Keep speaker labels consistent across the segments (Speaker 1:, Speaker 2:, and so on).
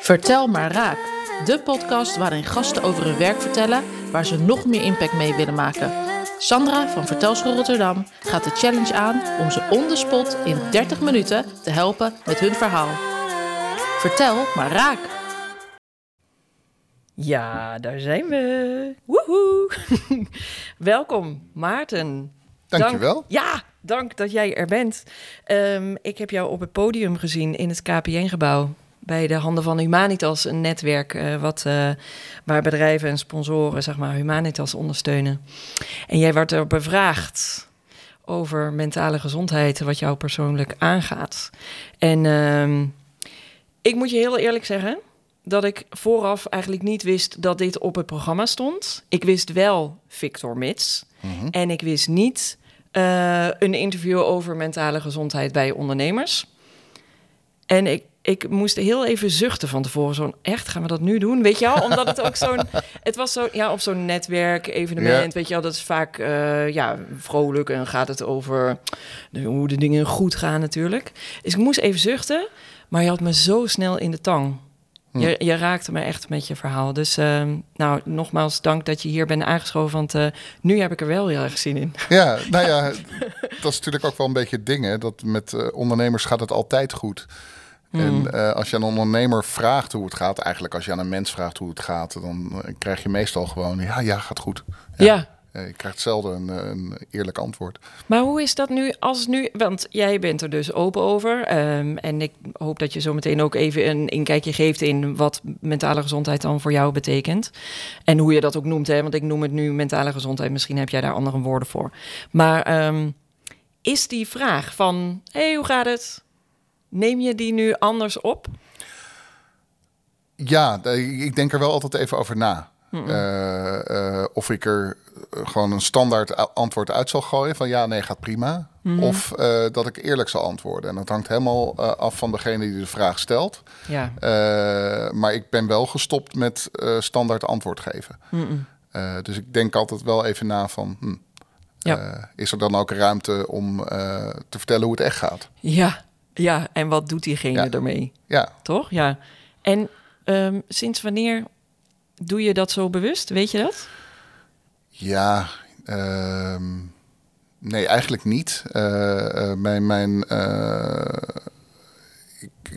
Speaker 1: Vertel maar raak. De podcast waarin gasten over hun werk vertellen waar ze nog meer impact mee willen maken. Sandra van Vertelschool Rotterdam gaat de challenge aan om ze on the spot in 30 minuten te helpen met hun verhaal. Vertel maar raak.
Speaker 2: Ja, daar zijn we. Woehoe. Welkom, Maarten.
Speaker 3: Dankjewel.
Speaker 2: Dank, ja, dank dat jij er bent. Um, ik heb jou op het podium gezien in het KPN-gebouw. Bij de Handen van Humanitas, een netwerk uh, wat, uh, waar bedrijven en sponsoren zeg maar, Humanitas ondersteunen. En jij werd er bevraagd over mentale gezondheid, wat jou persoonlijk aangaat. En um, ik moet je heel eerlijk zeggen dat ik vooraf eigenlijk niet wist dat dit op het programma stond. Ik wist wel Victor Mits. Mm -hmm. En ik wist niet uh, een interview over mentale gezondheid bij ondernemers. En ik, ik moest heel even zuchten van tevoren. Zo'n, echt, gaan we dat nu doen? Weet je wel? Omdat het ook zo'n... Het was zo, ja, op zo'n netwerk, evenement, ja. weet je wel. Dat is vaak, uh, ja, vrolijk en gaat het over de, hoe de dingen goed gaan natuurlijk. Dus ik moest even zuchten, maar je had me zo snel in de tang. Je, je, raakte me echt met je verhaal. Dus uh, nou, nogmaals dank dat je hier bent aangeschoven. Want uh, nu heb ik er wel heel erg zin in.
Speaker 3: Ja, nou ja, dat is natuurlijk ook wel een beetje het ding. Hè? Dat met uh, ondernemers gaat het altijd goed. Mm. En uh, als je aan een ondernemer vraagt hoe het gaat, eigenlijk als je aan een mens vraagt hoe het gaat, dan krijg je meestal gewoon, ja, ja, gaat goed.
Speaker 2: Ja. ja.
Speaker 3: Je krijgt zelden een, een, eerlijk antwoord.
Speaker 2: Maar hoe is dat nu als nu? Want jij bent er dus open over. Um, en ik hoop dat je zo meteen ook even een inkijkje geeft in wat mentale gezondheid dan voor jou betekent. En hoe je dat ook noemt, hè? want ik noem het nu mentale gezondheid. Misschien heb jij daar andere woorden voor. Maar um, is die vraag van: hé, hey, hoe gaat het? Neem je die nu anders op?
Speaker 3: Ja, ik denk er wel altijd even over na. Mm -mm. Uh, uh, of ik er gewoon een standaard antwoord uit zal gooien van ja, nee, gaat prima. Mm. Of uh, dat ik eerlijk zal antwoorden. En dat hangt helemaal af van degene die de vraag stelt.
Speaker 2: Ja.
Speaker 3: maar ik ben wel gestopt met standaard antwoord geven. Dus ik denk altijd wel even na van... Hm,
Speaker 2: ja.
Speaker 3: is er dan ook ruimte om te vertellen hoe het echt gaat?
Speaker 2: Ja, ja. en wat doet diegene
Speaker 3: ja.
Speaker 2: ermee?
Speaker 3: Ja.
Speaker 2: Toch? Ja. En um, sinds wanneer Doe je dat zo bewust? Weet je dat?
Speaker 3: Ja, uh, nee, eigenlijk niet. Uh, mijn, mijn, ik,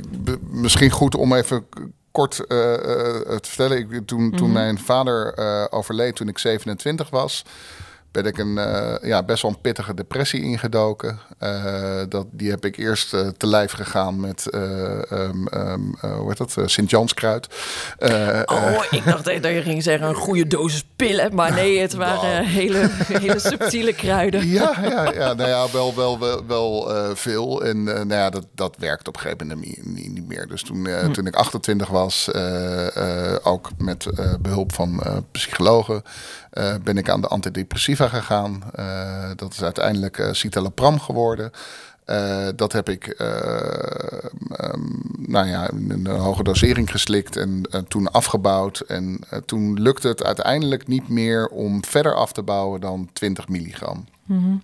Speaker 3: misschien goed om even kort te vertellen. Ik, toen, mm -hmm. toen mijn vader overleed, toen ik 27 was, ben ik een uh, ja, best wel een pittige depressie ingedoken. Uh, dat, die heb ik eerst uh, te lijf gegaan met, um, um, hoe heet dat, Sint-Janskruid.
Speaker 2: oh, ik dacht dat je ging zeggen een goede dosis pillen. Maar nee, het waren wow. hele, hele subtiele kruiden.
Speaker 3: Ja, ja, ja, nou ja wel, wel, wel, wel veel. En nou ja, dat, dat werkt op een gegeven moment niet, niet meer. Dus toen, hm. toen ik 28 was, ook met behulp van psychologen, ben ik aan de antidepressiva gegaan. Uh, dat is uiteindelijk uh, citalopram geworden. Uh, dat heb ik um, nou ja, in een hoge dosering geslikt en toen afgebouwd. En toen lukte het uiteindelijk niet meer om verder af te bouwen dan 20 milligram.
Speaker 2: Mm -hmm.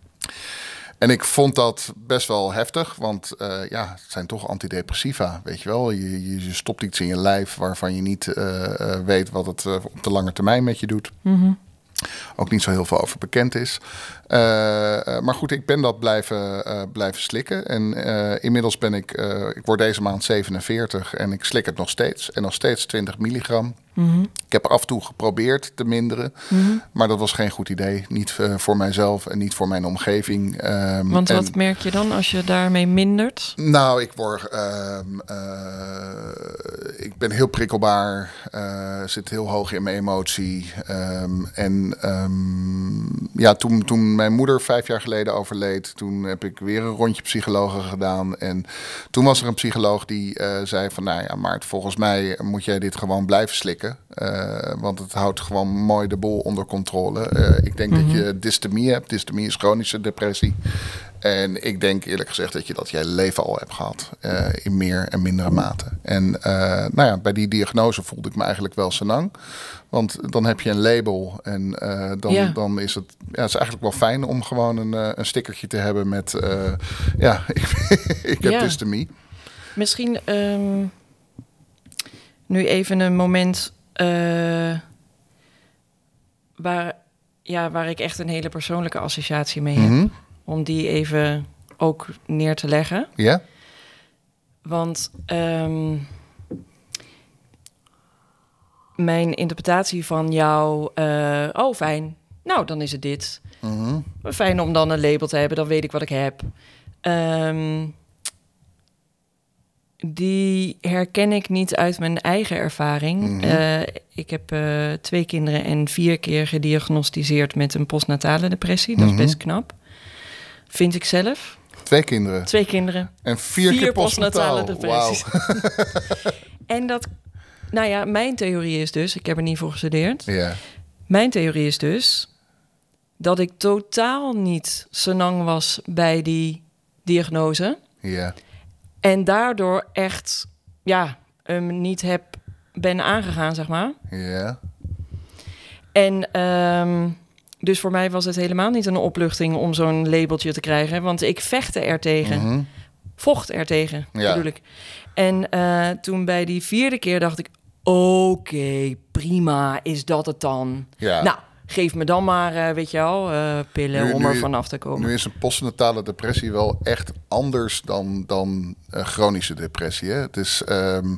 Speaker 3: En ik vond dat best wel heftig, want uh, ja, het zijn toch antidepressiva, weet je wel. Je, je stopt iets in je lijf waarvan je niet uh, uh, weet wat het op de lange termijn met je doet.
Speaker 2: Mm -hmm.
Speaker 3: Ook niet zo heel veel over bekend is. Uh, maar goed, ik ben dat blijven, uh, blijven slikken. En inmiddels ben ik, ik word deze maand 47 en ik slik het nog steeds. En nog steeds 20 milligram.
Speaker 2: Mm -hmm.
Speaker 3: Ik heb af en toe geprobeerd te minderen.
Speaker 2: Mm -hmm.
Speaker 3: Maar dat was geen goed idee. Niet voor mijzelf en niet voor mijn omgeving. Um,
Speaker 2: Want
Speaker 3: en,
Speaker 2: wat merk je dan als je daarmee mindert?
Speaker 3: Nou, ik word. Um, ik ben heel prikkelbaar. zit heel hoog in mijn emotie. Um, en ja, toen, toen mijn moeder vijf jaar geleden overleed, toen heb ik weer een rondje psychologen gedaan. En toen was er een psycholoog die uh, zei van, nou ja, maar volgens mij moet jij dit gewoon blijven slikken. Eh, want het houdt gewoon mooi de boel onder controle. Eh, ik denk dat je dystemie hebt. Dystemie is chronische depressie. En ik denk eerlijk gezegd dat je dat je leven al hebt gehad. eh, in meer en mindere mate. En eh, nou ja, bij die diagnose voelde ik me eigenlijk wel senang. Want dan heb je een label en eh, dan,
Speaker 2: Ja.
Speaker 3: dan is het, ja, het is eigenlijk wel fijn om gewoon een, een stickertje te hebben met... ja, ik, ik heb
Speaker 2: Ja.
Speaker 3: dystemie.
Speaker 2: Misschien ehm, nu even een moment waar, ja, waar ik echt een hele persoonlijke associatie mee heb.
Speaker 3: Mhm.
Speaker 2: Om die even ook neer te leggen.
Speaker 3: Ja?
Speaker 2: Want ehm, mijn interpretatie van jou, eh, oh fijn, nou dan is het dit.
Speaker 3: Mhm.
Speaker 2: Fijn om dan een label te hebben, dan weet ik wat ik heb. Ehm, die herken ik niet uit mijn eigen ervaring.
Speaker 3: Mhm.
Speaker 2: Eh, ik heb eh, twee kinderen en vier keer gediagnosticeerd met een postnatale depressie. Dat
Speaker 3: Mhm.
Speaker 2: is best knap. Vind ik zelf.
Speaker 3: Twee kinderen.
Speaker 2: Twee kinderen.
Speaker 3: En vier,
Speaker 2: Vier
Speaker 3: keer
Speaker 2: postnatale depressies. En dat, nou ja, mijn theorie is dus, ik heb er niet voor gestudeerd.
Speaker 3: Ja.
Speaker 2: Mijn theorie is dus dat ik totaal niet senang was bij die diagnose.
Speaker 3: Ja.
Speaker 2: En daardoor echt, ja, hem niet heb, ben aangegaan, zeg maar.
Speaker 3: Ja.
Speaker 2: En ehm, dus voor mij was het helemaal niet een opluchting om zo'n labeltje te krijgen. Want ik vechtte er tegen.
Speaker 3: Mhm.
Speaker 2: Vocht er tegen,
Speaker 3: Ja.
Speaker 2: bedoel ik. En eh, toen bij die vierde keer dacht ik... Oké, prima, is dat het dan?
Speaker 3: Ja.
Speaker 2: Nou, geef me dan maar, eh, weet je wel, eh, pillen
Speaker 3: Nu-
Speaker 2: om
Speaker 3: nu-
Speaker 2: er vanaf te komen.
Speaker 3: Nu is een postnatale depressie wel echt anders dan, dan chronische depressie. Hè? Het is, ehm,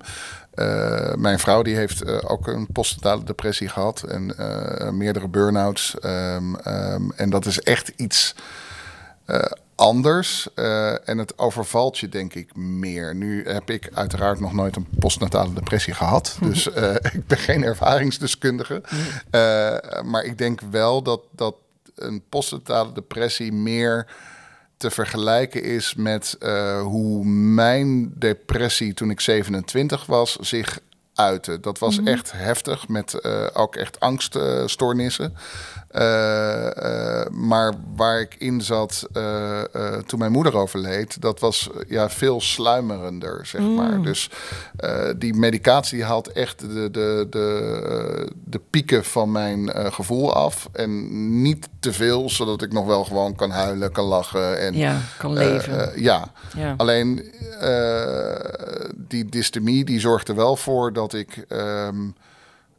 Speaker 3: eh, mijn vrouw die heeft eh, ook een postnatale depressie gehad en eh, meerdere burn-outs. Ehm, ehm, en dat is echt iets anders en het overvalt je denk ik meer. Nu heb ik uiteraard nog nooit een postnatale depressie gehad, dus eh, ik ben geen ervaringsdeskundige. Maar ik denk wel dat, dat een postnatale depressie meer te vergelijken is met eh, hoe mijn depressie toen ik 27 was zich uitte. Dat was echt heftig met eh, ook echt angststoornissen. Eh, eh, maar waar ik in zat eh, toen mijn moeder overleed, dat was ja, veel sluimerender, zeg maar. Dus die medicatie haalt echt de, de, de, de pieken van mijn gevoel af. En niet te veel, zodat ik nog wel gewoon kan huilen, kan lachen. En,
Speaker 2: ja, kan leven.
Speaker 3: ja,
Speaker 2: ja.
Speaker 3: Alleen die dystemie die zorgt er wel voor dat ik. ehm,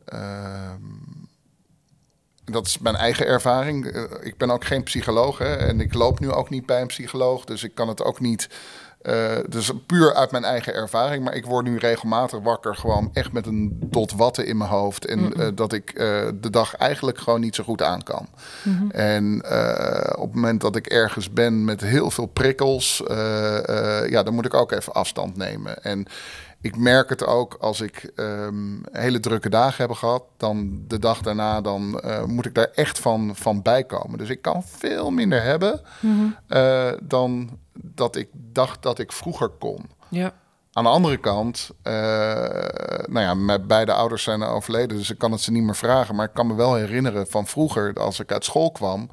Speaker 3: ehm, dat is mijn eigen ervaring. Eh, ik ben ook geen psycholoog hè, en ik loop nu ook niet bij een psycholoog. Dus ik kan het ook niet. eh dus puur uit mijn eigen ervaring. Maar ik word nu regelmatig wakker, gewoon echt met een dot watten in mijn hoofd. En eh, dat ik de dag eigenlijk gewoon niet zo goed aan kan. En eh, op het moment dat ik ergens ben met heel veel prikkels, ja, dan moet ik ook even afstand nemen. En ik merk het ook als ik ehm, hele drukke dagen heb gehad, dan de dag daarna, dan eh, moet ik daar echt van, van bijkomen. Dus ik kan veel minder hebben eh, dan dat ik dacht dat ik vroeger kon.
Speaker 2: ja.
Speaker 3: Aan de andere kant, eh, nou ja, mijn beide ouders zijn overleden, dus ik kan het ze niet meer vragen. Maar ik kan me wel herinneren van vroeger, als ik uit school kwam,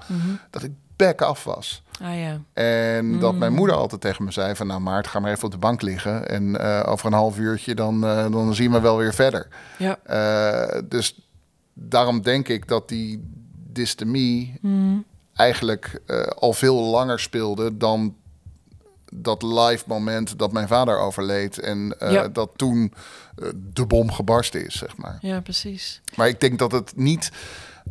Speaker 3: dat ik bek af was.
Speaker 2: Ah ja.
Speaker 3: En dat mijn moeder altijd tegen me zei van, nou Maart, ga maar even op de bank liggen. En eh, over een half uurtje, dan, eh, dan zien we wel weer verder.
Speaker 2: Ja.
Speaker 3: Eh, dus daarom denk ik dat die dystemie eigenlijk eh, al veel langer speelde dan dat live moment dat mijn vader overleed en
Speaker 2: Ja.
Speaker 3: dat toen de bom gebarsten is, zeg maar.
Speaker 2: ja, precies.
Speaker 3: Maar ik denk dat het niet.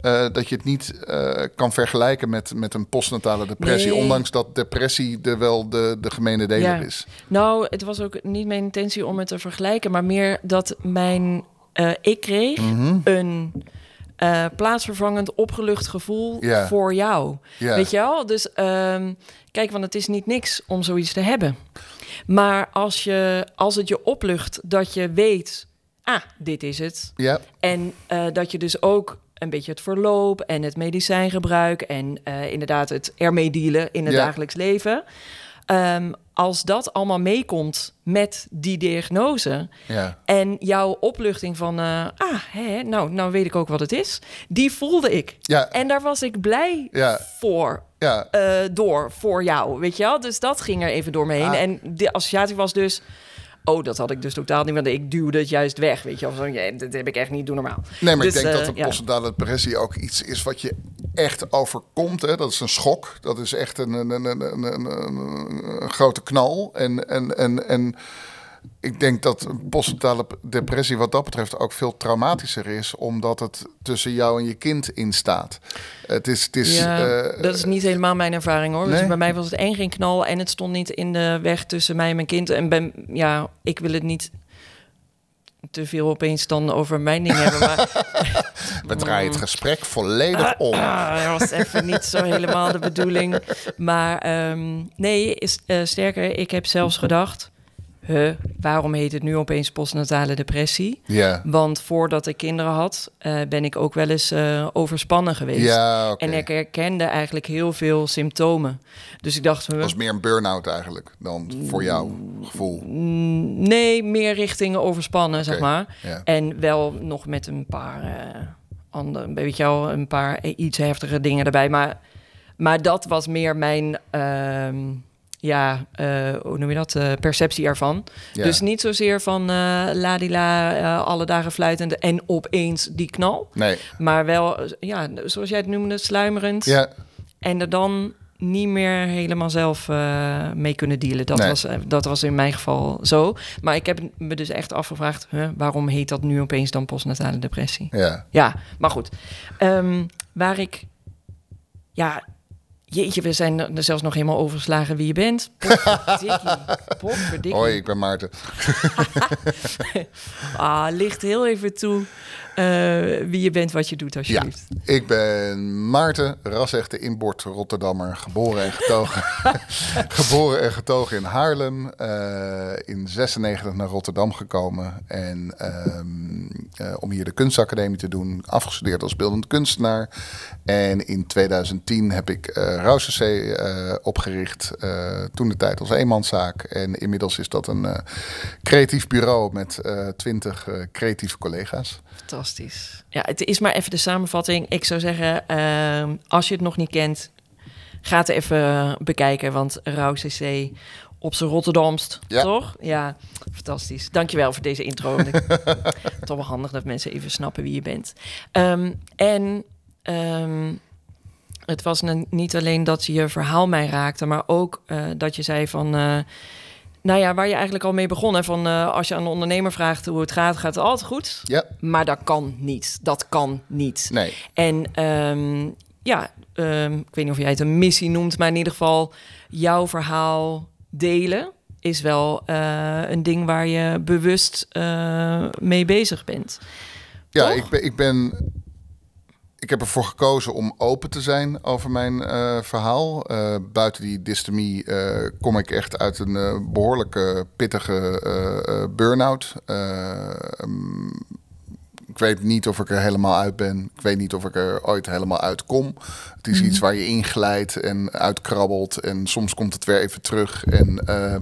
Speaker 3: Eh, dat je het niet eh, kan vergelijken met, met een postnatale depressie.
Speaker 2: Nee.
Speaker 3: Ondanks dat depressie de, wel de, de gemene deler
Speaker 2: Ja.
Speaker 3: is.
Speaker 2: Nou, het was ook niet mijn intentie om het te vergelijken, maar meer dat mijn eh, ik kreeg
Speaker 3: Mhm.
Speaker 2: een plaatsvervangend opgelucht gevoel voor jou. Weet je wel? Dus ehm, kijk, want het is niet niks om zoiets te hebben. Maar als, je, als het je oplucht dat je weet, ah, dit is het.
Speaker 3: Ja,
Speaker 2: En dat je dus ook een beetje het verloop en het medicijngebruik en eh, inderdaad het ermee dealen in het
Speaker 3: Ja.
Speaker 2: dagelijks leven. Ehm, als dat allemaal meekomt met die diagnose
Speaker 3: Ja.
Speaker 2: en jouw opluchting van, eh, ah, hè, nou, nou weet ik ook wat het is, die voelde ik.
Speaker 3: Ja.
Speaker 2: En daar was ik blij
Speaker 3: Ja.
Speaker 2: voor,
Speaker 3: Ja.
Speaker 2: eh, door, voor jou, weet je wel? Dus dat ging er even door me heen.
Speaker 3: Ah.
Speaker 2: En de associatie was dus, oh, dat had ik dus totaal niet, want ik duwde het juist weg, weet je wel? Zo, ja, dat heb ik echt niet, doe normaal.
Speaker 3: Nee, maar
Speaker 2: Dus,
Speaker 3: ik denk
Speaker 2: eh,
Speaker 3: dat de
Speaker 2: ja.
Speaker 3: postnatale depressie ook iets is wat je echt overkomt. Hè? Dat is een schok. Dat is echt een, een, een, een, een, een- een grote knal. En, en, en, en ik denk dat een postnatale depressie wat dat betreft ook veel traumatischer is, omdat het tussen jou en je kind in staat. Het is, het is
Speaker 2: ja,
Speaker 3: eh,
Speaker 2: dat is niet helemaal mijn ervaring hoor. Dus
Speaker 3: nee?
Speaker 2: bij mij was het één geen knal en het stond niet in de weg tussen mij en mijn kind. En ben, ja, ik wil het niet te veel opeens dan over mijn ding hebben. Maar
Speaker 3: we draaien het gesprek volledig om.
Speaker 2: ah, dat was even niet zo helemaal de bedoeling. Maar ehm, nee, is, eh, sterker, ik heb zelfs gedacht... Huh, waarom heet het nu opeens postnatale depressie?
Speaker 3: Ja,
Speaker 2: Want voordat ik kinderen had, eh, ben ik ook wel eens eh, overspannen geweest.
Speaker 3: ja oké.
Speaker 2: En ik herkende eigenlijk heel veel symptomen. Dus ik dacht, huh,
Speaker 3: Dat was meer een burn-out eigenlijk dan voor jouw gevoel.
Speaker 2: nee, meer richting overspannen, zeg maar.
Speaker 3: Ja.
Speaker 2: En wel nog met een paar eh, andere, weet je wel, een paar iets heftige dingen erbij. Maar, maar dat was meer mijn, ehm, ja, eh, hoe noem je dat, eh, perceptie ervan.
Speaker 3: Ja.
Speaker 2: Dus niet zozeer van eh ladila, alle dagen fluitend en opeens die knal.
Speaker 3: Nee,
Speaker 2: Maar wel, ja, zoals jij het noemde, sluimerend.
Speaker 3: ja,
Speaker 2: En er dan niet meer helemaal zelf mee kunnen dealen. Dat,
Speaker 3: Nee.
Speaker 2: was, dat was in mijn geval zo. Maar ik heb me dus echt afgevraagd... huh, waarom heet dat nu opeens dan postnatale depressie?
Speaker 3: ja.
Speaker 2: Ja, maar goed. Ehm, waar ik... Ja, jeetje, we zijn er zelfs nog helemaal overgeslagen wie je bent. Potverdikkie.
Speaker 3: Hoi, ik ben Maarten.
Speaker 2: Ah, licht heel even toe eh, wie je bent, wat je doet, alsjeblieft.
Speaker 3: Ik ben Maarten, rasechte inbord Rotterdammer, geboren en getogen, geboren en getogen in Haarlem. eh, in 96 naar Rotterdam gekomen en ehm, eh, om hier de kunstacademie te doen, afgestudeerd als beeldend kunstenaar. En in 2010 heb ik eh Rauwse eh opgericht, eh, toen de tijd als eenmanszaak. En inmiddels is dat een creatief bureau met twintig creatieve collega's.
Speaker 2: Fantastisch. Ja, het is maar even de samenvatting. Ik zou zeggen, als je het nog niet kent, ga het even bekijken. Want Rauw CC op zijn Rotterdamst,
Speaker 3: Ja.
Speaker 2: toch? Ja, fantastisch. Dankjewel voor deze intro. Toch wel handig dat mensen even snappen wie je bent. Ehm, en ehm, het was niet alleen dat je verhaal mij raakte, maar ook eh, dat je zei van... eh, nou ja, waar je eigenlijk al mee begon. Hè, van eh, als je aan een ondernemer vraagt hoe het gaat, gaat het altijd goed.
Speaker 3: Ja,
Speaker 2: Maar dat kan niet. Dat kan niet.
Speaker 3: nee.
Speaker 2: En ehm, ja, ehm, ik weet niet of jij het een missie noemt, maar in ieder geval jouw verhaal delen is wel een ding waar je bewust mee bezig bent.
Speaker 3: Ja,
Speaker 2: Toch?
Speaker 3: ik ben, ik ben. Ik heb ervoor gekozen om open te zijn over mijn eh, verhaal. Eh, buiten die dystemie eh, kom ik echt uit een eh, behoorlijke pittige burn-out. Eh, mm, ik weet niet of ik er helemaal uit ben. Ik weet niet of ik er ooit helemaal uitkom. Het is iets waar je inglijdt en uitkrabbelt. En soms komt het weer even terug. En eh,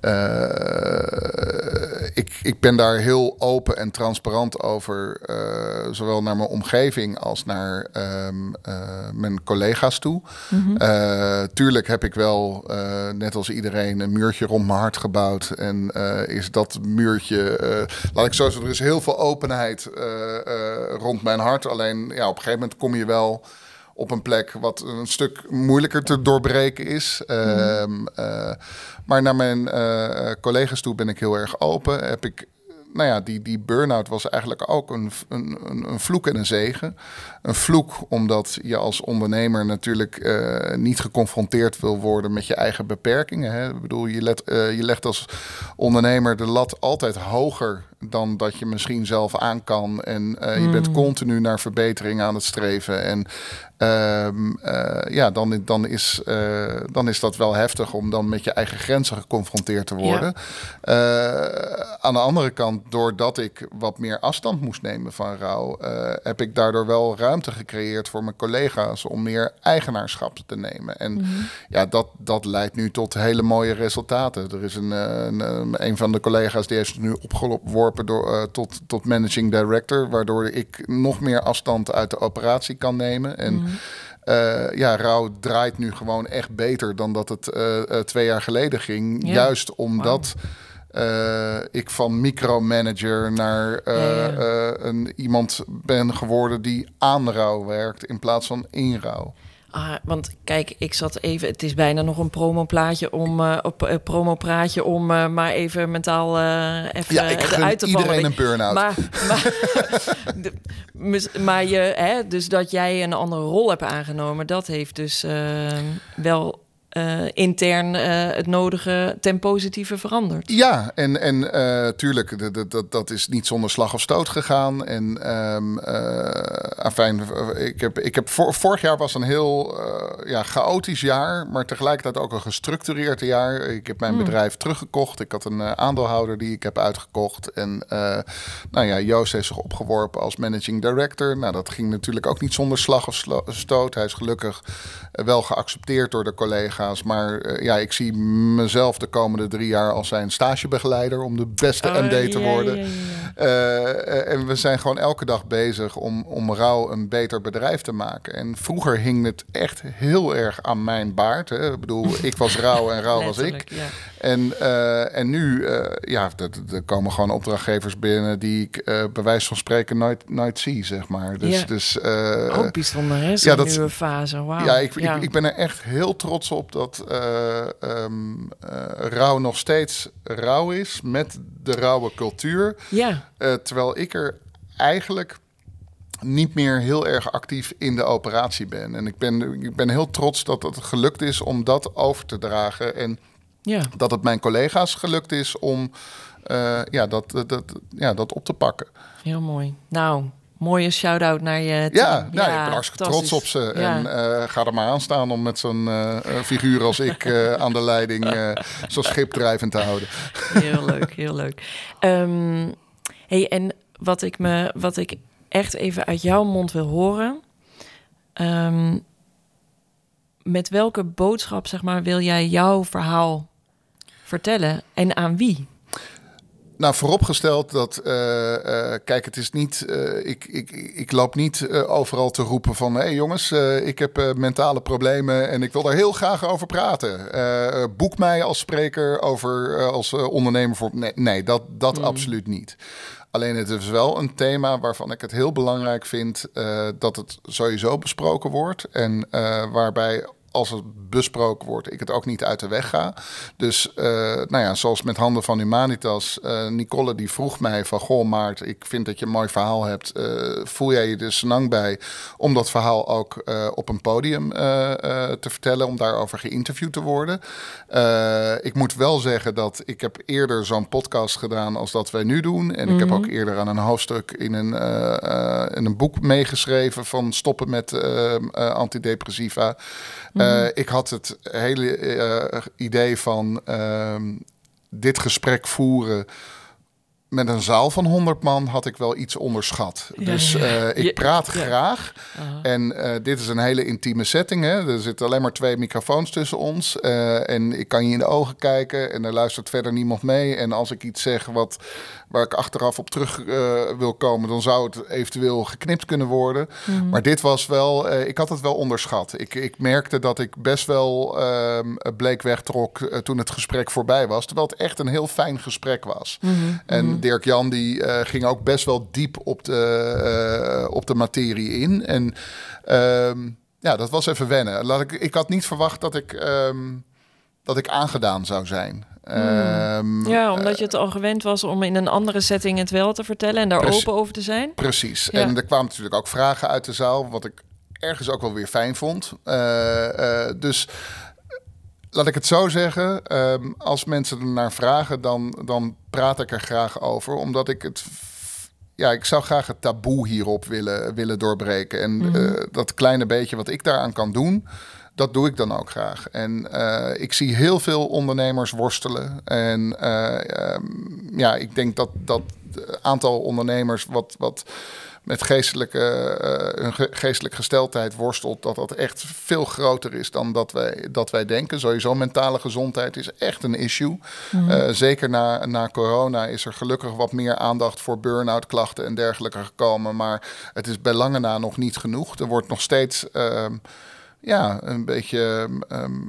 Speaker 3: eh, ik, ik ben daar heel open en transparant over. eh, zowel naar mijn omgeving als naar ehm, eh, mijn collega's toe. Eh, tuurlijk heb ik wel, net als iedereen, een muurtje rond mijn hart gebouwd. En is dat muurtje, laat ik zo zeggen, er is heel veel openheid rond mijn hart. Alleen ja, op een gegeven moment kom je wel op een plek wat een stuk moeilijker te doorbreken is. Ehm, eh, maar naar mijn eh, collega's toe ben ik heel erg open. Heb ik, nou ja, die, die burn-out was eigenlijk ook een, een, een vloek en een zegen. Een vloek omdat je als ondernemer natuurlijk eh, niet geconfronteerd wil worden met je eigen beperkingen. Hè? Ik bedoel, je, let, eh, je legt als ondernemer de lat altijd hoger dan dat je misschien zelf aan kan. En eh, je bent continu naar verbetering aan het streven. En Ehm, eh, ja, dan, dan, is, uh, dan is dat wel heftig om dan met je eigen grenzen geconfronteerd te worden. Aan de andere kant, doordat ik wat meer afstand moest nemen van rouw, heb ik daardoor wel ruimte gecreëerd voor mijn collega's om meer eigenaarschap te nemen. En mhm. ja, dat, dat leidt nu tot hele mooie resultaten. Er is een, een, een van de collega's die heeft nu opgeworpen door, tot, tot managing director, waardoor ik nog meer afstand uit de operatie kan nemen. En Mhm. Eh, ja, Rauw draait nu gewoon echt beter dan dat het uh, twee jaar geleden ging. Juist omdat ik van micromanager naar een, iemand ben geworden die aan rouw werkt in plaats van in rouw.
Speaker 2: Ah, want kijk, ik zat even. Het is bijna nog een promoplaatje om uh, op uh, promopraatje om uh, maar even mentaal even
Speaker 3: ja, ik uit te vallen. Iedereen een burn-out.
Speaker 2: Maar, maar, maar je, hè, dus dat jij een andere rol hebt aangenomen, dat heeft dus wel uh, intern uh, het nodige ten positieve veranderd.
Speaker 3: Ja, en, en uh, tuurlijk, dat, dat, dat is niet zonder slag of stoot gegaan. En um, afijn, ik heb, ik heb vorig jaar was een heel ja, chaotisch jaar, maar tegelijkertijd ook een gestructureerd jaar. Ik heb mijn hmm. bedrijf teruggekocht. Ik had een aandeelhouder die ik heb uitgekocht. En nou ja, Joost heeft zich opgeworpen als managing director. Nou, dat ging natuurlijk ook niet zonder slag of stoot. Hij is gelukkig wel geaccepteerd door de collega's maar uh, ja, ik zie mezelf de komende drie jaar als zijn stagebegeleider om de beste oh, MD te worden. Ja, ja, uh, en we zijn gewoon elke dag bezig om, om Rauw een beter bedrijf te maken. En vroeger hing het echt heel erg aan mijn baard. Hè. Ik bedoel, ik was Rauw en Rauw was ik. En, en nu, ja, er komen gewoon opdrachtgevers binnen die ik bij wijze van spreken nooit, nooit zie, zeg maar. Dus, dus
Speaker 2: ook bijzonder, hè? Ja, dat nieuwe fase.
Speaker 3: Ja, ik, Ik, ik, ben er echt heel trots op dat um, rouw nog steeds rauw is met de rauwe cultuur.
Speaker 2: Ja.
Speaker 3: terwijl ik er eigenlijk niet meer heel erg actief in de operatie ben. En ik ben, ik ben heel trots dat het gelukt is om dat over te dragen. En ja. Dat het mijn collega's gelukt is om uh, ja, dat, dat, ja, dat op te pakken.
Speaker 2: Heel mooi. Nou, mooie shout-out naar je
Speaker 3: team. Ja, nou, ja, ik ben hartstikke trots op ze. En uh, ga er maar aan staan om met zo'n uh, figuur als ik aan de leiding zo'n schip drijvend te houden.
Speaker 2: Heel leuk, heel leuk. Um, hey, en wat ik, me, wat ik echt even uit jouw mond wil horen... Um, met welke boodschap zeg maar, wil jij jouw verhaal vertellen en aan wie?
Speaker 3: Nou, vooropgesteld dat, uh, uh, kijk, het is niet, uh, ik, ik, ik loop niet overal te roepen van, hé hey jongens, ik heb mentale problemen en ik wil daar heel graag over praten. boek mij als spreker over, als ondernemer voor, nee, nee dat, dat mm. absoluut niet. Alleen het is wel een thema waarvan ik het heel belangrijk vind dat het sowieso besproken wordt en waarbij als het besproken wordt, ik het ook niet uit de weg ga. Dus uh, nou ja, zoals met Handen van Humanitas, uh, Nicole die vroeg mij van... Goh Maart, ik vind dat je een mooi verhaal hebt. Uh, voel jij je dus lang bij om dat verhaal ook op een podium te vertellen... om daarover geïnterviewd te worden? ik moet wel zeggen dat ik heb eerder zo'n podcast gedaan als dat wij nu doen. En ik heb mhm. ook eerder aan een hoofdstuk in een, in een boek meegeschreven... van stoppen met antidepressiva... Uh, ik had het hele uh, idee van uh, dit gesprek voeren met een zaal van 100 man had ik wel iets onderschat. dus uh, ik praat graag. En uh, dit is een hele intieme setting. Hè? Er zitten alleen maar twee microfoons tussen ons. Uh, en ik kan je in de ogen kijken en er luistert verder niemand mee. En als ik iets zeg wat waar ik achteraf op terug wil komen, dan zou het eventueel geknipt kunnen worden. Mm. Maar dit was wel, ik had het wel onderschat. Ik, ik merkte dat ik best wel um, bleek wegtrok toen het gesprek voorbij was. Terwijl het echt een heel fijn gesprek was. Mm -hmm. En mhm. Dirk Jan die ging ook best wel diep op de, op de materie in. En um, ja, dat was even wennen. Laat ik, ik had niet verwacht dat ik, um, dat ik aangedaan zou zijn.
Speaker 2: Um, ja, omdat je het al gewend was om in een andere setting het wel te vertellen en daar open over te zijn.
Speaker 3: Precies. En er kwamen natuurlijk ook vragen uit de zaal, wat ik ergens ook wel weer fijn vond. Uh, uh, dus laat ik het zo zeggen. ehm, als mensen er naar vragen, dan, dan praat ik er graag over. Omdat ik het. Ja, ik zou graag het taboe hierop willen, willen doorbreken. En eh, dat kleine beetje wat ik daaraan kan doen, dat doe ik dan ook graag. En eh, ik zie heel veel ondernemers worstelen. En eh, ehm, ja, ik denk dat dat aantal ondernemers wat. wat met geestelijke, eh, een ge- geestelijke gesteldheid worstelt, dat dat echt veel groter is dan dat wij, dat wij denken. Sowieso mentale gezondheid is echt een issue. Eh, zeker na, na corona is er gelukkig wat meer aandacht voor burn-out klachten en dergelijke gekomen. Maar het is bij lange na nog niet genoeg. Er wordt nog steeds ehm, ja, een beetje ehm,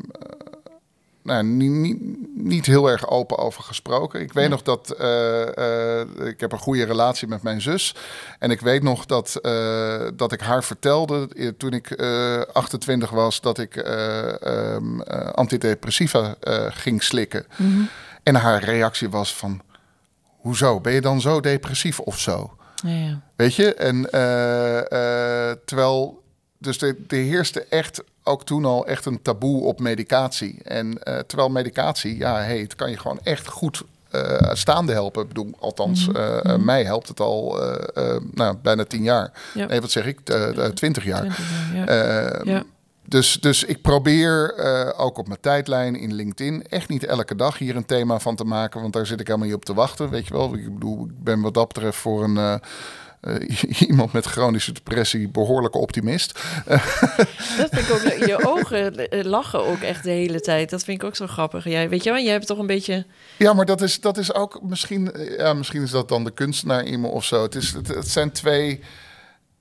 Speaker 3: nou, niet, niet, niet heel erg open over gesproken. Ik weet nog dat eh, eh, ik heb een goede relatie met mijn zus. En ik weet nog dat, eh, dat ik haar vertelde toen ik eh, 28 was dat ik eh, ehm, eh, antidepressiva ging slikken. En haar reactie was van, hoezo? Ben je dan zo depressief of zo?
Speaker 2: Ja, ja.
Speaker 3: Weet je? En terwijl, dus er, er heerste echt ook toen al echt een taboe op medicatie. En eh, terwijl medicatie, ja, hey, het kan je gewoon echt goed eh, staande helpen. Ik bedoel, althans, eh, eh, mij helpt het al nou, bijna tien jaar.
Speaker 2: Ja.
Speaker 3: Nee, wat zeg ik? Twintig jaar.
Speaker 2: 20 jaar, ja.
Speaker 3: Eh,
Speaker 2: Ja.
Speaker 3: Dus, dus ik probeer ook op mijn tijdlijn in LinkedIn echt niet elke dag hier een thema van te maken, want daar zit ik helemaal niet op te wachten. Weet je wel, ik bedoel, ik ben wat dat betreft voor een eh, iemand met chronische depressie behoorlijk optimist.
Speaker 2: Dat vind ik ook. Je ogen eh, lachen ook echt de hele tijd. Dat vind ik ook zo grappig. Jij, weet je wel, jij hebt toch een beetje.
Speaker 3: Ja, maar dat is, dat is ook misschien, eh, ja, misschien is dat dan de kunstenaar in me of zo. Het, is, het, het zijn twee,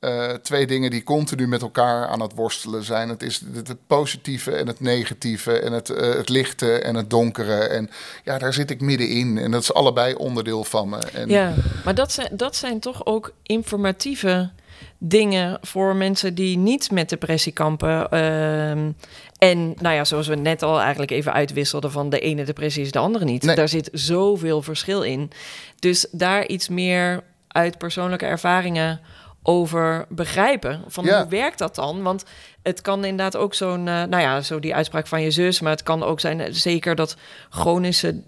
Speaker 3: eh, twee dingen die continu met elkaar aan het worstelen zijn. Het is het, het positieve en het negatieve en het, eh, het lichte en het donkere. En ja, daar zit ik middenin. En dat is allebei onderdeel van me. En,
Speaker 2: Ja, maar dat zijn, dat zijn toch ook informatieve dingen voor mensen die niet met depressie kampen. Ehm, en nou ja, zoals we net al eigenlijk even uitwisselden van de ene depressie is de andere niet.
Speaker 3: Nee.
Speaker 2: Daar zit zoveel verschil in. Dus daar iets meer uit persoonlijke ervaringen over begrijpen. Van
Speaker 3: Ja.
Speaker 2: hoe werkt dat dan? Want het kan inderdaad ook zo'n, eh, nou ja, zo die uitspraak van je zus, maar het kan ook zijn eh, zeker dat chronische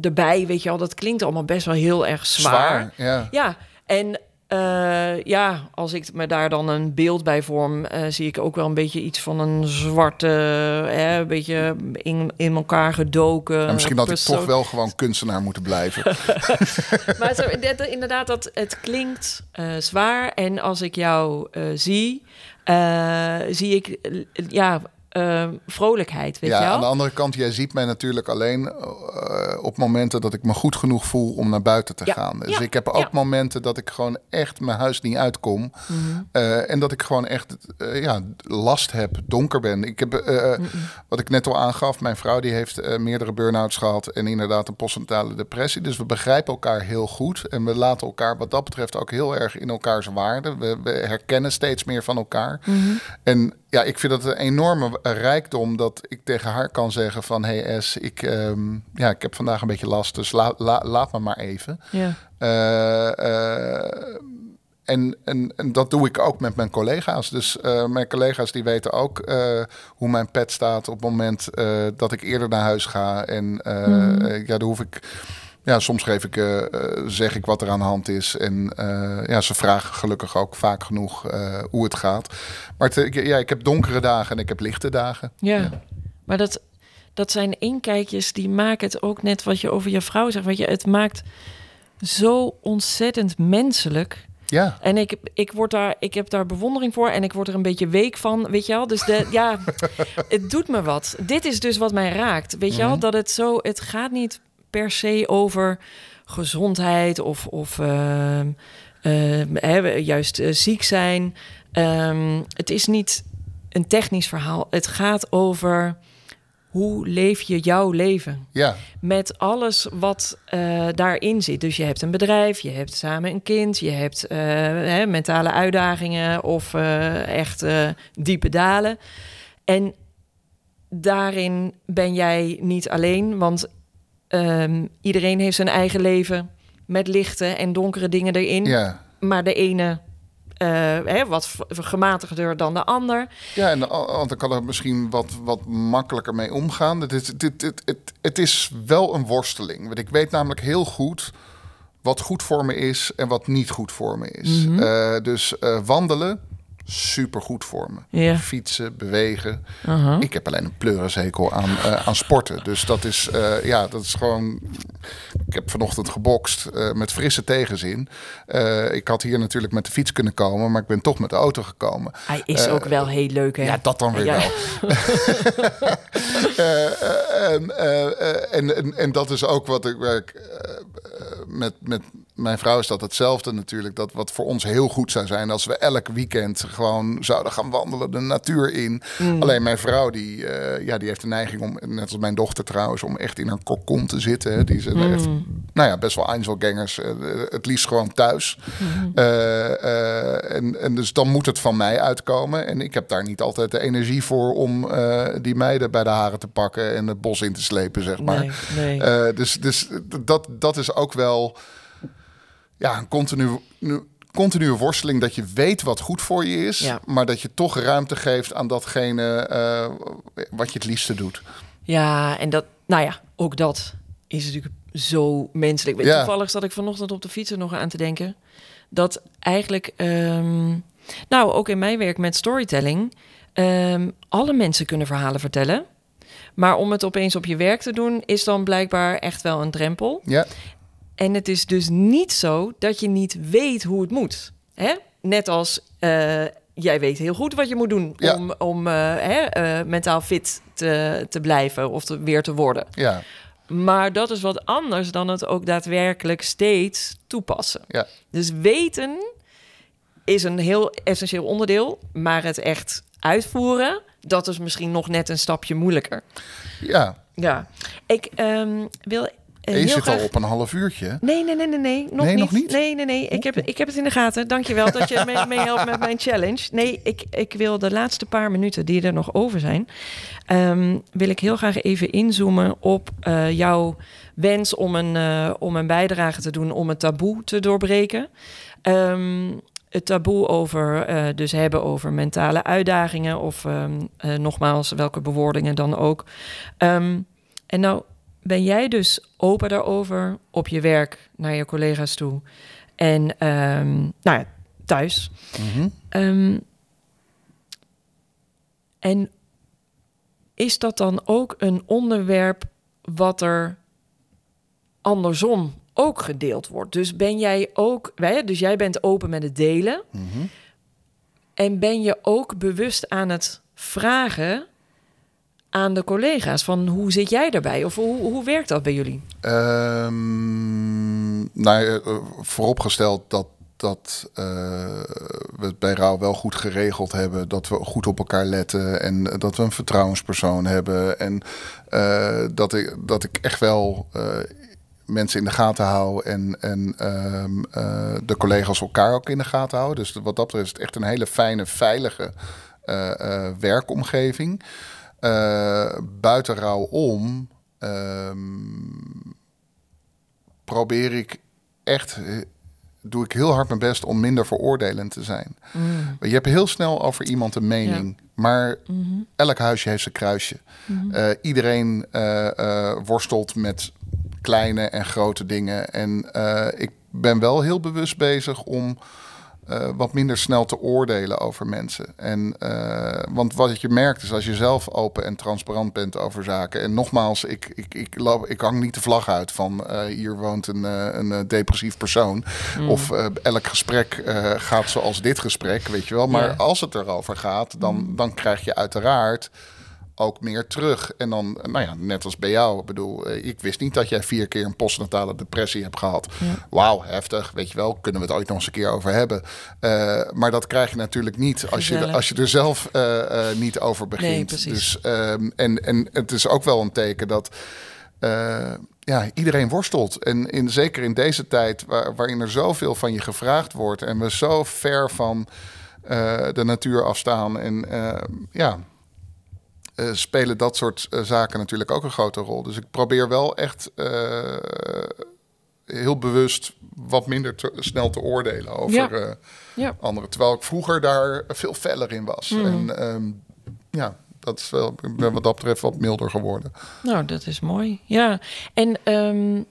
Speaker 2: erbij, weet je wel, dat klinkt allemaal best wel heel erg zwaar.
Speaker 3: zwaar. Ja.
Speaker 2: Ja, en eh, ja, als ik me daar dan een beeld bij vorm, eh, zie ik ook wel een beetje iets van een zwarte, hè, een beetje in, in elkaar gedoken.
Speaker 3: En misschien had ik toch wel gewoon kunstenaar moeten blijven.
Speaker 2: Maar zo, inderdaad, dat, het klinkt eh, zwaar. En als ik jou eh, zie, eh, zie ik eh, ja, eh, vrolijkheid, weet je
Speaker 3: ja,
Speaker 2: wel?
Speaker 3: aan de andere kant, jij ziet mij natuurlijk alleen eh, op momenten dat ik me goed genoeg voel om naar buiten te
Speaker 2: Ja,
Speaker 3: gaan. Dus
Speaker 2: ja,
Speaker 3: ik heb ook
Speaker 2: ja.
Speaker 3: momenten dat ik gewoon echt mijn huis niet uitkom.
Speaker 2: Mhm.
Speaker 3: Eh, en dat ik gewoon echt eh, ja, last heb, donker ben. Ik heb, wat ik net al aangaf, mijn vrouw die heeft meerdere burn-outs gehad en inderdaad een postnatale depressie. Dus we begrijpen elkaar heel goed en we laten elkaar wat dat betreft ook heel erg in elkaars waarde. We, we herkennen steeds meer van elkaar. En ja, ik vind het een enorme rijkdom dat ik tegen haar kan zeggen van... hey S, ik, ehm, ja, ik heb vandaag een beetje last, dus la, la- laat me maar even.
Speaker 2: Ja.
Speaker 3: Eh, eh, en, en, en dat doe ik ook met mijn collega's. Dus eh, mijn collega's die weten ook hoe mijn pet staat op het moment dat ik eerder naar huis ga. En eh, ja, dan hoef ik. Ja, soms geef ik, eh, eh, zeg ik wat er aan de hand is. En eh, ja, ze vragen gelukkig ook vaak genoeg hoe het gaat. Maar het, ik- ja, ik heb donkere dagen en ik heb lichte dagen.
Speaker 2: Ja, maar dat, dat zijn inkijkjes die maken het ook net wat je over je vrouw zegt. Weet je, het maakt zo ontzettend menselijk.
Speaker 3: Ja,
Speaker 2: En ik, ik, word daar, ik heb daar bewondering voor en ik word er een beetje week van, weet je wel. Dus de, ja, het doet me wat. Dit is dus wat mij raakt, weet je wel.
Speaker 3: Mhm.
Speaker 2: Dat het zo, het gaat niet per se over gezondheid of, of hè, juist eh, ziek zijn. Ehm, het is niet een technisch verhaal. Het gaat over hoe leef je jouw leven
Speaker 3: ja,
Speaker 2: met alles wat eh, daarin zit. Dus je hebt een bedrijf, je hebt samen een kind, je hebt eh, hè, mentale uitdagingen of eh, echt diepe dalen. En daarin ben jij niet alleen, want ehm, iedereen heeft zijn eigen leven met lichte en donkere dingen erin.
Speaker 3: ja.
Speaker 2: Maar de ene eh, hè, wat gematigder dan de ander.
Speaker 3: Ja, en de ander kan er misschien wat, wat makkelijker mee omgaan. Het is, dit, dit, het, het is wel een worsteling. Want ik weet namelijk heel goed wat goed voor me is en wat niet goed voor me is.
Speaker 2: Mhm.
Speaker 3: Eh, dus eh, wandelen, super goed voor me.
Speaker 2: Ja.
Speaker 3: Fietsen, bewegen. Ik heb alleen een pleurishekel aan, eh, aan sporten. Dus dat is, eh, ja, dat is gewoon... Ik heb vanochtend gebokst eh, met frisse tegenzin. Ik had hier natuurlijk met de fiets kunnen komen, maar ik ben toch met de auto gekomen.
Speaker 2: Hij is ook wel heel leuk, hè?
Speaker 3: Ja, dat dan weer
Speaker 2: Ja.
Speaker 3: wel. En, en, en, en dat is ook wat ik werk. met, met mijn vrouw is dat hetzelfde natuurlijk. Dat wat voor ons heel goed zou zijn als we elk weekend gewoon zouden gaan wandelen de natuur in.
Speaker 2: Mm.
Speaker 3: Alleen mijn vrouw die, eh, ja, die heeft de neiging om, net als mijn dochter trouwens, om echt in haar kokon te zitten. hè. Die zijn echt, nou ja, best wel Einzelgangers. eh, het liefst gewoon thuis. Eh, eh, en, en dus dan moet het van mij uitkomen. En ik heb daar niet altijd de energie voor om die meiden bij de haren te pakken en het bos in te slepen, zeg maar.
Speaker 2: Nee, nee.
Speaker 3: Dus dus dat, dat is ook wel ja, een continu, nu- continue worsteling dat je weet wat goed voor je is,
Speaker 2: Ja.
Speaker 3: maar dat je toch ruimte geeft aan datgene eh, wat je het liefste doet.
Speaker 2: Ja, en dat, nou ja, ook dat is natuurlijk zo menselijk.
Speaker 3: Ja.
Speaker 2: Toevallig zat ik vanochtend op de fiets er nog aan te denken. Dat eigenlijk, ehm, nou ook in mijn werk met storytelling, ehm, alle mensen kunnen verhalen vertellen. Maar om het opeens op je werk te doen, is dan blijkbaar echt wel een drempel.
Speaker 3: Ja,
Speaker 2: En het is dus niet zo dat je niet weet hoe het moet. Hè? Net als eh, jij weet heel goed wat je moet doen
Speaker 3: Ja.
Speaker 2: om, om eh, hè, eh, mentaal fit te, te blijven of te, weer te worden.
Speaker 3: ja,
Speaker 2: Maar dat is wat anders dan het ook daadwerkelijk steeds toepassen.
Speaker 3: ja.
Speaker 2: Dus weten is een heel essentieel onderdeel, maar het echt uitvoeren, dat is misschien nog net een stapje moeilijker.
Speaker 3: ja.
Speaker 2: Ja, ik ehm, wil.
Speaker 3: En je zit al op een half uurtje.
Speaker 2: Nee, nee, nee, nee, nee. Nog,
Speaker 3: Nee,
Speaker 2: niet.
Speaker 3: nog niet?
Speaker 2: Nee, nee, nee. Ik heb, ik heb het in de gaten. Dankjewel dat je me mee helpt met mijn challenge. Nee, ik, ik wil de laatste paar minuten die er nog over zijn... ehm, wil ik heel graag even inzoomen op eh, jouw wens om een, eh, om een bijdrage te doen... om het taboe te doorbreken. Ehm, het taboe over, eh, dus hebben over mentale uitdagingen... of ehm, eh, nogmaals, welke bewoordingen dan ook. En nou ben jij dus open daarover op je werk naar je collega's toe en ehm, nou ja, thuis.
Speaker 3: Mhm.
Speaker 2: Ehm, en is dat dan ook een onderwerp wat er andersom ook gedeeld wordt? Dus ben jij ook, wij- dus jij bent open met het delen
Speaker 3: Mhm.
Speaker 2: en ben je ook bewust aan het vragen aan de collega's van hoe zit jij daarbij of hoe, hoe werkt dat bij jullie?
Speaker 3: Ehm, nou, ja, eh, vooropgesteld dat, dat eh, we het bij Rauw wel goed geregeld hebben. Dat we goed op elkaar letten en eh, dat we een vertrouwenspersoon hebben. En eh, dat, ik, dat ik echt wel eh, mensen in de gaten hou en, en ehm, eh, de collega's elkaar ook in de gaten houden. Dus wat dat betreft is het echt een hele fijne, veilige eh, eh, werkomgeving. Eh, buiten Rauw om ehm, probeer ik echt, eh, doe ik heel hard mijn best om minder veroordelend te zijn. Je hebt heel snel over iemand een mening, maar elk huisje heeft zijn kruisje. Iedereen eh, eh, worstelt met kleine en grote dingen. En ik ben wel heel bewust bezig om eh, wat minder snel te oordelen over mensen. En, eh, want wat je merkt is als je zelf open en transparant bent over zaken. En nogmaals, ik, ik, ik, ik hang niet de vlag uit van eh, hier woont een, een depressief persoon. Of eh, elk gesprek gaat zoals dit gesprek, weet je wel. Maar als het erover gaat, dan, dan krijg je uiteraard ook meer terug. En dan, nou ja, net als bij jou. Ik bedoel, eh, ik wist niet dat jij vier keer een postnatale depressie hebt gehad. Wauw, heftig. Weet je wel, kunnen we het ooit nog eens een keer over hebben. Eh, maar dat krijg je natuurlijk niet als je, als je er zelf eh, eh, niet over begint.
Speaker 2: Nee, precies.
Speaker 3: Dus, ehm, en, en het is ook wel een teken dat eh, ja, iedereen worstelt. En in, zeker in deze tijd waar, waarin er zoveel van je gevraagd wordt... en we zo ver van eh, de natuur afstaan en eh, ja... eh, spelen dat soort eh, zaken natuurlijk ook een grote rol. Dus ik probeer wel echt eh, heel bewust wat minder te- snel te oordelen over
Speaker 2: Ja. Ja.
Speaker 3: anderen. Terwijl ik vroeger daar veel feller in was.
Speaker 2: Mhm.
Speaker 3: En ehm, ja, dat is wel, ik ben wat dat betreft wat milder geworden.
Speaker 2: Nou, dat is mooi. Ja, en ehm,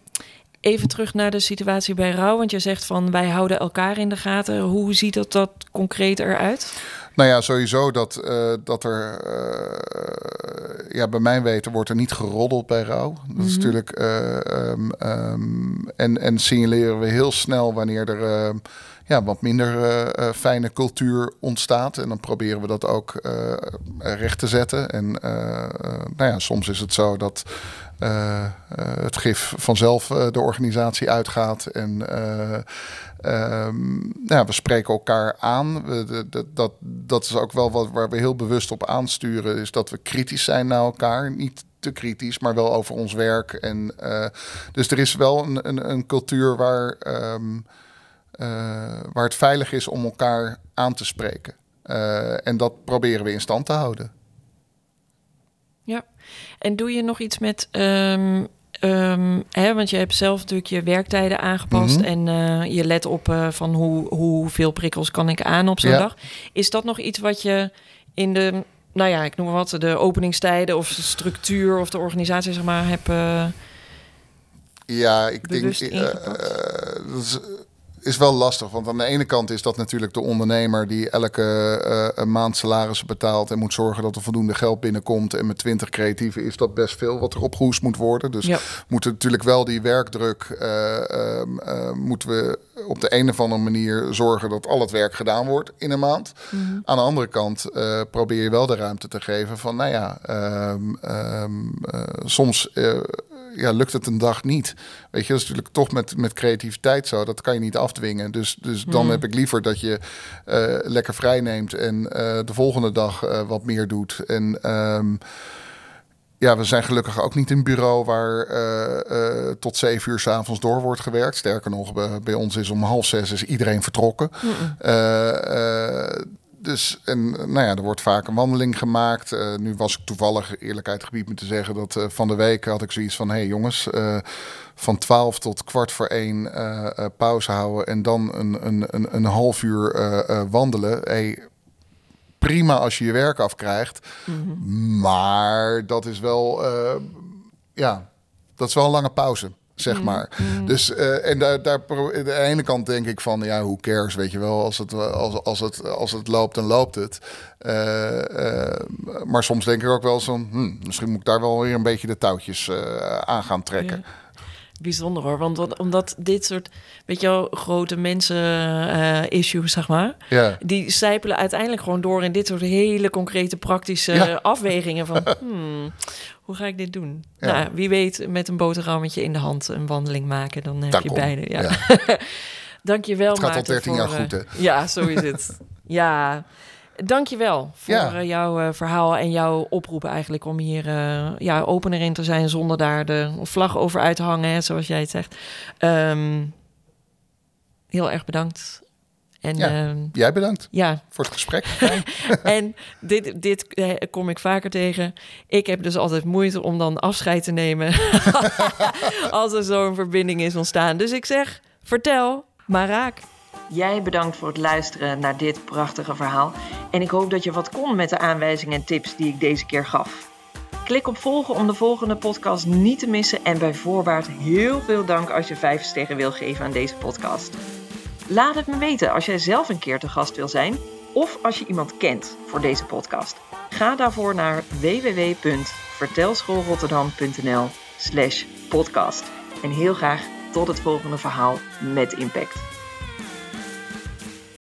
Speaker 2: even terug naar de situatie bij rouw. Want je zegt van wij houden elkaar in de gaten. Hoe ziet dat, dat concreet eruit?
Speaker 3: Nou ja, sowieso dat, eh, dat er, eh, ja, bij mijn weten wordt er niet geroddeld bij rouw. Dat is natuurlijk, eh, ehm, ehm, en, en signaleren we heel snel wanneer er eh, ja, wat minder fijne cultuur ontstaat. En dan proberen we dat ook recht te zetten. En nou ja, soms is het zo dat het gif vanzelf de organisatie uitgaat. En eh, ehm, nou ja, we spreken elkaar aan. We, de- dat, dat is ook wel wat waar we heel bewust op aansturen. Is dat we kritisch zijn naar elkaar. Niet te kritisch, maar wel over ons werk. En, eh, dus er is wel een, een, een cultuur waar, ehm, eh, waar het veilig is om elkaar aan te spreken. Eh, en dat proberen we in stand te houden.
Speaker 2: Ja. En doe je nog iets met... ehm, ehm, hè, want je hebt zelf natuurlijk je werktijden aangepast...
Speaker 3: Mhm.
Speaker 2: en eh, je let op eh, van hoe, hoeveel prikkels kan ik aan op zo'n
Speaker 3: Ja.
Speaker 2: dag. Is dat nog iets wat je in de... Nou ja, ik noem maar wat, de openingstijden of de structuur of de organisatie, zeg maar, heb... eh,
Speaker 3: Ja, ik denk.
Speaker 2: ingepakt?
Speaker 3: dat is, is wel lastig. Want aan de ene kant is dat natuurlijk de ondernemer die elke eh, een maand salaris betaalt en moet zorgen dat er voldoende geld binnenkomt. En met 20 creatieven is dat best veel wat er opgehoest moet worden. Dus
Speaker 2: Ja.
Speaker 3: moeten natuurlijk wel die werkdruk. eh, ehm, eh, moeten we op de een of andere manier zorgen dat al het werk gedaan wordt in een maand. Aan de andere kant probeer je wel de ruimte te geven van, nou ja, ehm, ehm, eh, soms ja, lukt het een dag niet. Weet je, dat is natuurlijk toch met, met creativiteit zo. Dat kan je niet afdwingen. Dus, dus dan heb ik liever dat je eh, lekker vrij neemt en eh, de volgende dag eh, wat meer doet. En ehm, ja, we zijn gelukkig ook niet een bureau waar tot zeven uur s'avonds door wordt gewerkt. Sterker nog, bij, bij ons is om half zes is iedereen vertrokken. Dus en nou ja, er wordt vaak een wandeling gemaakt. Eh, nu was ik toevallig, eerlijkheid gebied me te zeggen, dat eh, van de week had ik zoiets van: hé hey jongens, eh, van 12 tot kwart voor één eh, eh, pauze houden en dan een, een, een, een half uur eh, eh, wandelen. Hey, prima als je je werk afkrijgt, maar dat is wel, eh, ja, dat is wel een lange pauze. Zeg maar. Dus eh, en daar, daar aan de ene kant denk ik van ja, hoe cares, weet je wel, als het, als, als het, als het loopt, dan loopt het. Eh, eh, maar soms denk ik ook wel zo, hmm, misschien moet ik daar wel weer een beetje de touwtjes aan gaan trekken.
Speaker 2: Bijzonder hoor, want wat- omdat dit soort, weet je wel, grote mensen-issues, zeg maar,
Speaker 3: Ja.
Speaker 2: die sijpelen uiteindelijk gewoon door in dit soort hele concrete, praktische
Speaker 3: Ja.
Speaker 2: afwegingen van, hmm, hoe ga ik dit doen?
Speaker 3: Ja.
Speaker 2: Nou, wie weet, met een boterhammetje in de hand een wandeling maken, dan heb je beide. Ja.
Speaker 3: Ja.
Speaker 2: Dank je wel,
Speaker 3: Het gaat al
Speaker 2: Maarten,
Speaker 3: 13 jaar
Speaker 2: voor,
Speaker 3: goed,
Speaker 2: eh,
Speaker 3: hè?
Speaker 2: Ja, zo is het. ja. Dank je wel voor
Speaker 3: Ja.
Speaker 2: eh, jouw eh, verhaal en jouw oproep eigenlijk om hier eh, ja, opener in te zijn zonder daar de vlag over uit te hangen, hè, zoals jij het zegt. Ehm, heel erg bedankt. En
Speaker 3: Ja.
Speaker 2: ja,
Speaker 3: Jij bedankt
Speaker 2: ja.
Speaker 3: voor het gesprek.
Speaker 2: en dit, dit kom ik vaker tegen. Ik heb dus altijd moeite om dan afscheid te nemen als er zo'n verbinding is ontstaan. Dus ik zeg, vertel, maar raak. Jij bedankt voor het luisteren naar dit prachtige verhaal. En ik hoop dat je wat kon met de aanwijzingen en tips die ik deze keer gaf. Klik op volgen om de volgende podcast niet te missen. En bij voorbaat heel veel dank als je 5 sterren wil geven aan deze podcast. Laat het me weten als jij zelf een keer te gast wil zijn. Of als je iemand kent voor deze podcast. Ga daarvoor naar www.vertelschoolrotterdam.nl slash podcast. En heel graag tot het volgende verhaal met impact.